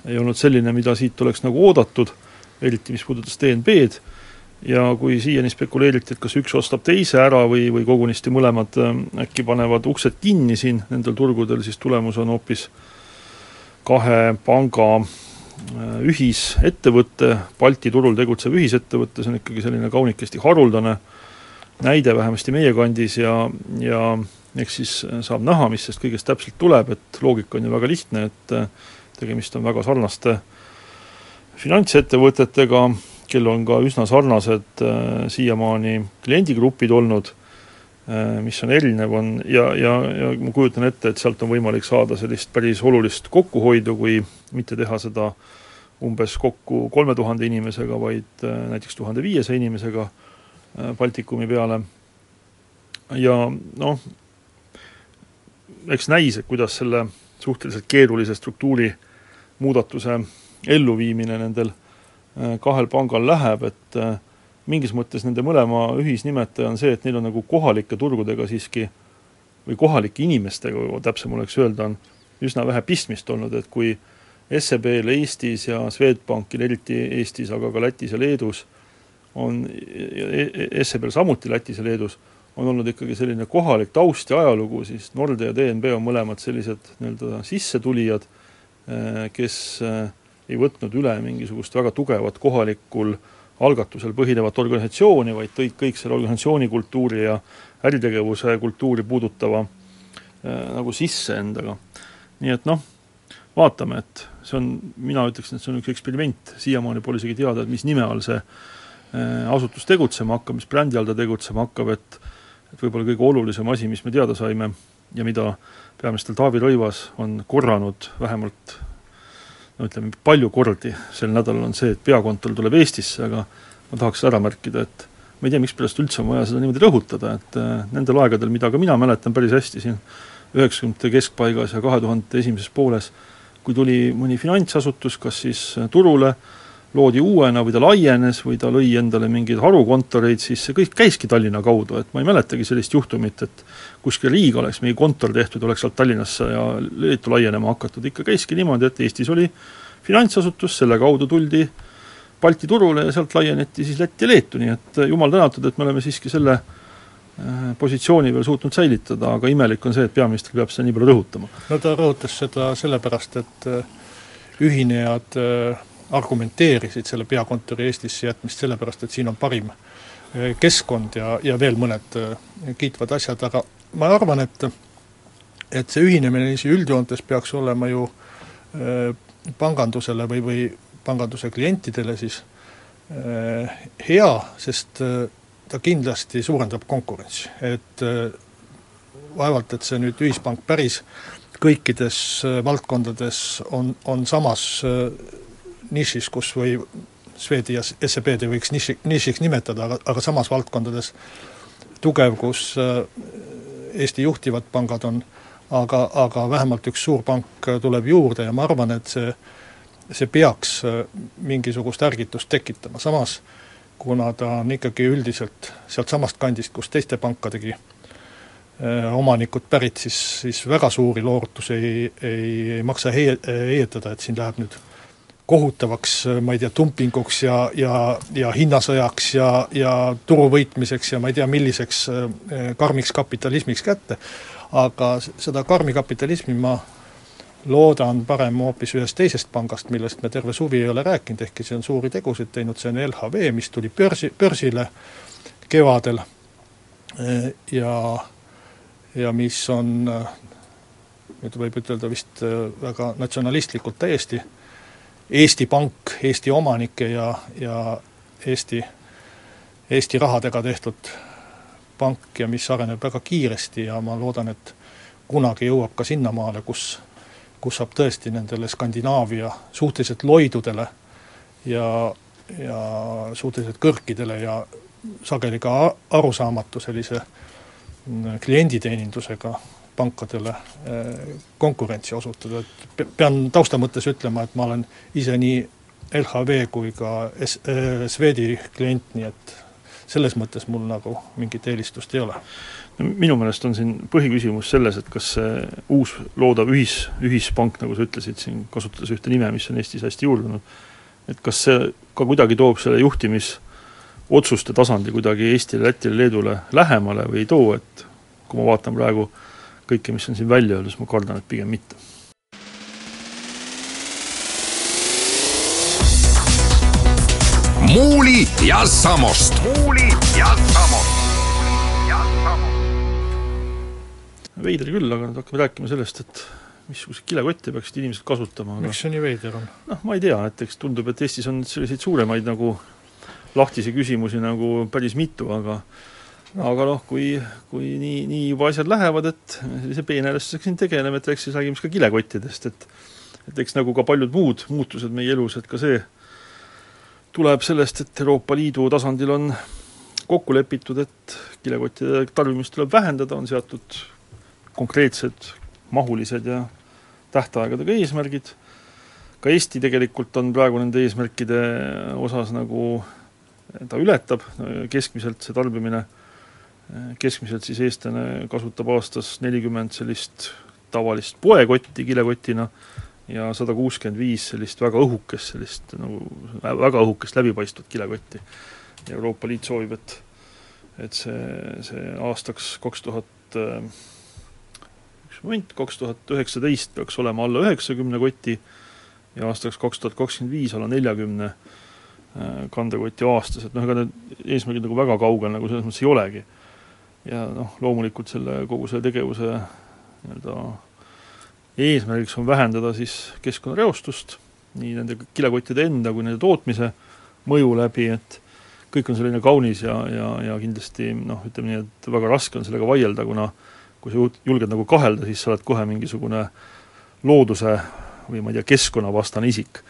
ei olnud selline, mida siit oleks nagu oodatud, eriti mis puudutas DNB-d, ja kui siiani spekuleeriti, et kas üks ostab teise ära või, või kogunisti mõlemad äh, äkki panevad uksed kinni siin nendel turgudel, siis tulemus on hoopis kahe panga Äh, ühisettevõte, Balti turul tegutsev ühisettevõte, see on ikkagi selline kaunikesti haruldane näide vähemasti meie kandis ja, ja eks siis saab näha, mis sellest kõigest täpselt tuleb, et loogika on ju väga lihtne, et äh, tegemist on väga sarnaste finantsettevõtetega, kel on ka üsna sarnased äh, siiamaani kliendigrupid olnud. äh,, mis on erinev, on ja, ja, ja ma kujutan ette, et sealt on võimalik saada sellist päris olulist kokkuhoidu, kui mitte teha seda äh, umbes kokku kolme tuhande inimesega, vaid äh, näiteks tuhande viiesaja inimesega äh, Baltikumi peale. ja noh, eks näis, et kuidas selle suhteliselt keerulise struktuuri muudatuse elluviimine nendel äh, kahel pangal läheb, et mingis mõttes nende mõlema ühisnimetaja on see, et neil on nagu kohalike turgudega siiski või kohalike inimestega, täpsem oleks öelda, on üsna vähe pistmist olnud, et kui äh, SEB-l Eestis ja Swedbankil, eriti Eestis, aga ka Lätis ja Leedus, on, SEB-l samuti Lätis ja Leedus, on olnud ikkagi selline kohalik taust ja ajalugu, siis Nordea ja DNB on mõlemad sellised nii-öelda sissetulijad, eh, kes eh, ei võtnud üle mingisugust väga tugevat kohalikul algatusel põhinevat organisatsiooni, vaid tõid kõik selle organisatsiooni kultuuri ja äritegevuse kultuuri puudutava äh, nagu sisse endaga. nii et noh, vaatame, et see on, mina ütleksin, et see on üks eksperiment, siiamaani pole isegi teada, et mis nime all see äh, asutus tegutsema hakkab, mis brändi all ta tegutsema hakkab, et et võib-olla kõige olulisem asi, mis me teada saime ja mida peaminister Taavi Rõivas on korranud vähemalt no ütleme, palju kordi sel nädalal on see, et peakontor tuleb Eestisse, aga ma tahaks ära märkida, et ma ei tea, mispärast üldse on vaja seda niimoodi rõhutada, et äh, nendel aegadel, mida ka mina mäletan päris hästi siin üheksakümnendate keskpaigas ja kahe tuhandete esimeses pooles, kui tuli mõni finantsasutus kas siis turule, loodi uuena või ta laienes või ta lõi endale mingeid harukontoreid, siis see kõik käiski Tallinna kaudu, et ma ei mäletagi sellist juhtumit, et kuskil Riiga oleks mingi kontor tehtud, oleks sealt Tallinnasse ja Leetu laienema hakatud, ikka käiski niimoodi, et Eestis oli finantsasutus, selle kaudu tuldi Balti turule ja sealt laieneti siis Lätti ja Leetu, nii et jumal tänatud, et me oleme siiski selle äh, positsiooni veel suutnud säilitada, aga imelik on see, et peaminister peab seda nii palju rõhutama. no ta rõhutas seda sellepärast, et äh, ühinejad äh, argumenteerisid selle peakontori Eestisse jätmist sellepärast, et siin on parim eh, keskkond ja, ja veel mõned eh, kiitvad asjad, aga ma arvan, et et see ühinemine niiviisi üldjoontes peaks olema ju äh, pangandusele või, või panganduse klientidele siis hea, sest ta kindlasti suurendab konkurentsi, et vaevalt, et see nüüd ühispank päris kõikides valdkondades on, on samas nišis, kus või Swedi ja SEB-d ei võiks niši, nišiks nimetada, aga, aga samas valdkondades tugev, kus äh, Eesti juhtivad pangad on, aga, aga vähemalt üks suur pank tuleb juurde ja ma arvan, et see, see peaks äh, mingisugust ärgitust tekitama, samas kuna ta on ikkagi üldiselt sealtsamast kandist, kus teiste pankadegi äh, omanikud pärit, siis, siis väga suuri lootusi ei, ei, ei maksa heie-, heietada, et siin läheb nüüd kohutavaks, ma ei tea, dumpinguks ja, ja, ja hinnasõjaks ja, ja turu võitmiseks ja ma ei tea, milliseks eh, karmiks kapitalismiks kätte. aga seda karmi kapitalismi ma loodan parem hoopis ühest teisest pangast, millest me terve suvi ei ole rääkinud, ehkki see on suuri tegusid teinud, see on LHV, mis tuli börsi, börsile kevadel ja, ja mis on nüüd võib ütelda vist väga natsionalistlikult täiesti äh, Eesti Pank, Eesti omanike ja, ja Eesti, Eesti rahadega tehtud pank ja mis areneb väga kiiresti ja ma loodan, et kunagi jõuab ka sinnamaale, kus, kus saab tõesti nendele Skandinaavia suhteliselt loidudele ja, ja suhteliselt kõrkidele ja sageli ka arusaamatu sellise klienditeenindusega pankadele eh, konkurentsi osutada, et pean tausta mõttes ütlema, et ma olen ise nii LHV kui ka S-, eh, Swedi klient, nii et selles mõttes mul nagu mingit eelistust ei ole. no minu meelest on siin põhiküsimus selles, et kas see uus loodav ühis, ühispank, nagu sa ütlesid siin, kasutades ühte nime, mis on Eestis hästi juurdunud, et kas see ka kuidagi toob selle juhtimisotsuste tasandi kuidagi Eestile, Lätile, Leedule lähemale või ei too, et kui ma vaatan praegu äh, kõike, mis on siin välja öeldud, siis ma kardan, et pigem mitte. muuli ja Samost. muuli ja Samost. veider küll, aga nüüd hakkame rääkima sellest, et missuguseid kilekotte peaksid inimesed kasutama, aga miks see nii veider on? noh, ma ei tea, et eks tundub, et Eestis on selliseid suuremaid nagu lahtisi küsimusi nagu päris mitu, aga aga noh, kui, kui nii, nii juba asjad lähevad, et sellise peenhäälestusega siin tegeleme, et eks siis räägime siis ka kilekottidest, et et eks nagu ka paljud muud muutused meie elus, et ka see tuleb sellest, et Euroopa Liidu tasandil on kokku lepitud, et kilekottide tarbimist tuleb vähendada, on seatud konkreetsed mahulised ja tähtaegadega eesmärgid, ka Eesti tegelikult on praegu nende eesmärkide osas nagu ta ületab keskmiselt see tarbimine keskmiselt siis eestlane kasutab aastas nelikümmend sellist tavalist poekotti kilekotina ja sada kuuskümmend viis sellist väga õhukest, sellist nagu väga õhukest läbipaistvat kilekotti. Euroopa Liit soovib, et et see, see aastaks kaks tuhat, üks moment, kaks tuhat üheksateist peaks olema alla üheksakümne koti ja aastaks kaks tuhat kakskümmend viis alla neljakümne äh, kandekoti aastas, et noh, ega need eesmärgid nagu väga kaugel nagu selles mõttes ei olegi ja noh, loomulikult selle, kogu selle tegevuse nii-öelda eesmärgiks on vähendada siis keskkonnareostust, nii nende kilekottide enda kui nende tootmise mõju läbi, et kõik on selline kaunis ja, ja, ja kindlasti noh, ütleme nii, et väga raske on sellega vaielda, kuna kui sa julged nagu kahelda, siis sa oled kohe mingisugune looduse või ma ei tea, keskkonnavastane isik.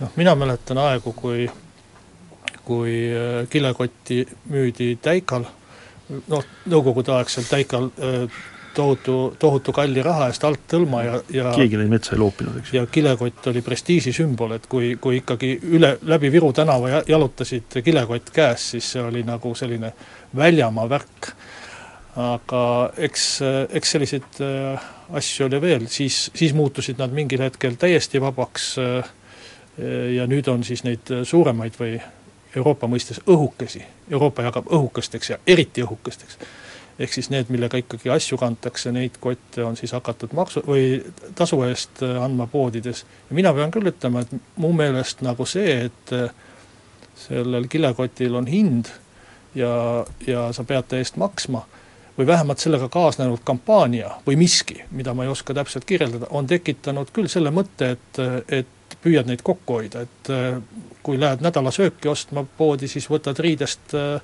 noh, mina mäletan aegu, kui kui äh, kilekotti müüdi Täikal, noh, nõukogudeaegselt Täikal äh, tohutu, tohutu kalli raha eest alt tõlma ja, ja keegi neid metsa ei loopinud, eks ju. ja kilekott oli prestiiži sümbol, et kui, kui ikkagi üle, läbi Viru tänava jalutasid kilekott käes, siis see oli nagu selline väljamaa värk. aga eks, eks selliseid äh, asju oli veel, siis, siis muutusid nad mingil hetkel täiesti vabaks ja nüüd on siis neid suuremaid või Euroopa mõistes õhukesi, Euroopa jagab õhukesteks ja eriti õhukesteks, ehk siis need, millega ikkagi asju kantakse, neid kotte on siis hakatud maksu või tasu eest äh, andma poodides. ja mina pean küll ütlema, et mu meelest nagu see, et äh, sellel kilekotil on hind ja, ja sa pead ta eest maksma, või vähemalt sellega kaasnenud kampaania või miski, mida ma ei oska täpselt kirjeldada, on tekitanud küll selle mõtte, et, et püüad neid kokku hoida, et äh, kui lähed nädalasööki ostma poodi, siis võtad riidest äh,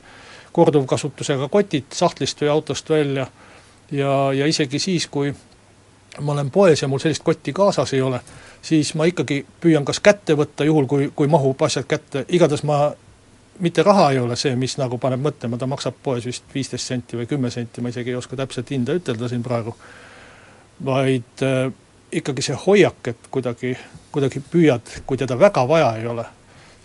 korduvkasutusega kotid sahtlist või autost välja ja, ja isegi siis, kui ma olen poes ja mul sellist kotti kaasas ei ole, siis ma ikkagi püüan kas kätte võtta, juhul kui, kui mahub asjad kätte, igatahes ma mitte raha ei ole see, mis nagu paneb mõtlema, ta maksab poes vist viisteist senti või kümme senti, ma isegi ei oska täpset hinda ütelda siin praegu, vaid äh, ikkagi see hoiak, et kuidagi, kuidagi püüad, kui teda väga vaja ei ole,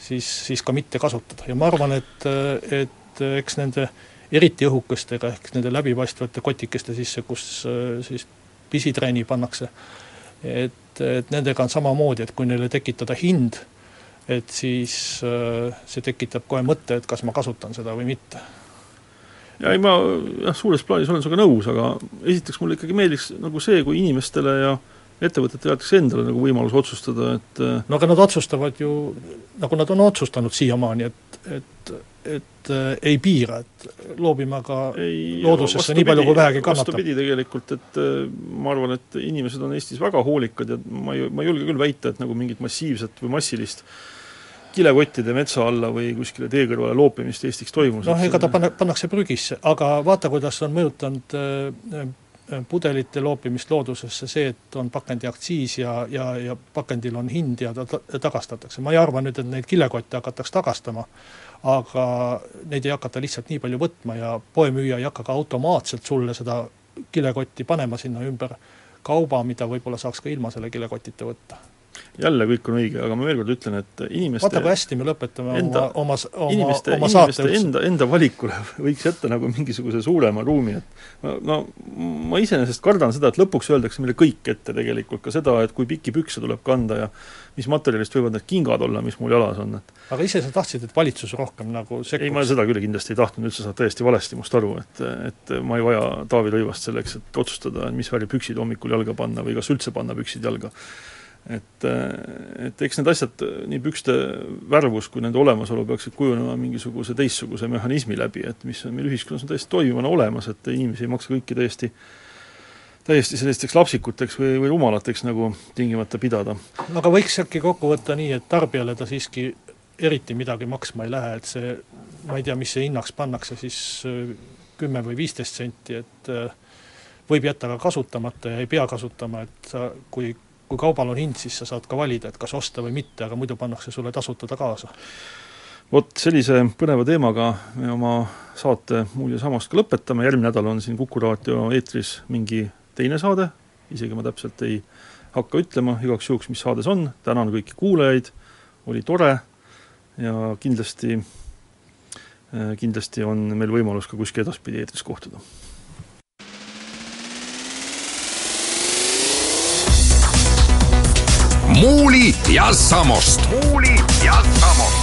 siis, siis ka mitte kasutada. Ja ma arvan, et, et eks nende eriti õhukestega, ehk nende läbipaistvate kotikeste sisse, kus siis pisiträni pannakse, et, et nendega on samamoodi, et kui neile tekitada hind, et siis see tekitab kohe mõtte, et kas ma kasutan seda või mitte. Ja ei, ma jah, suures plaanis olen sinuga nõus, aga esiteks mulle ikkagi meeldiks nagu see, kui inimestele ja äh, ettevõtetele jäetakse endale nagu võimalus otsustada, et äh, no aga nad otsustavad ju, nagu nad on otsustanud siiamaani, et, et, et äh, ei piira, et loobime aga ei, loodusesse nii palju, kui vähegi kannatab. vastupidi tegelikult, et äh, ma arvan, et inimesed on Eestis väga hoolikad ja ma ei, ma ei julge küll väita, et nagu mingit massiivset või massilist kilekottide metsa alla või kuskile tee kõrvale loopimist Eestis toimus. noh, ega ta panna, pannakse prügisse, aga vaata, kuidas on mõjutanud äh, pudelite loopimist loodusesse see, et on pakendiaktsiis ja, ja, ja pakendil on hind ja ta, ta tagastatakse. ma ei arva nüüd, et neid kilekotte hakatakse tagastama, aga neid ei hakata lihtsalt nii palju võtma ja poemüüja ei hakka ka automaatselt sulle seda kilekotti panema sinna ümber kauba, mida võib-olla saaks ka ilma selle kilekotita võtta jälle kõik on õige, aga ma veel kord ütlen, et inimeste vaata, kui hästi me lõpetame enda, oma, oma, inimeste, oma saate enda, enda valikule võiks jätta nagu mingisuguse suurema ruumi, et no, ma iseenesest kardan seda, et lõpuks öeldakse meile kõik ette tegelikult, ka seda, et kui pikki pükse tuleb kanda ja mis materjalist võivad need kingad olla, mis mul jalas on, et aga ise sa tahtsid, et valitsus rohkem nagu sekkuks? ei, ma seda küll kindlasti ei tahtnud, üldse saad täiesti valesti must aru, et, et ma ei vaja Taavi Rõivast selleks, et otsustada, mis värvi püksid hommikul jalga panna või kas üldse panna püksid jalga et, et eks need asjad, nii pükste värvus kui nende olemasolu peaksid kujunema mingisuguse teistsuguse mehhanismi läbi, et mis on meil ühiskonnas on täiesti toimivana olemas, et inimesi ei maksa kõiki täiesti täiesti sellisteks lapsikuteks või, või rumalateks nagu tingimata pidada. aga võiks äkki kokku võtta nii, et tarbijale ta siiski eriti midagi maksma ei lähe, et see, ma ei tea, mis see hinnaks pannakse siis äh, kümme või viisteist senti, et äh, võib jätta ka kasutamata ja ei pea kasutama, et sa, kui kui kaubal on hind, siis sa saad ka valida, et kas osta või mitte, aga muidu pannakse sulle tasuta ta kaasa. vot sellise põneva teemaga me oma saate muul ja samast ka lõpetame, järgmine nädal on siin Kuku raadio eetris mingi teine saade, isegi ma täpselt ei hakka ütlema igaks juhuks, mis saade see on, tänan kõiki kuulajaid, oli tore. Ja kindlasti, kindlasti on meil võimalus ka kuskil edaspidi eetris kohtuda Muuli ja Samost. muuli ja Samost.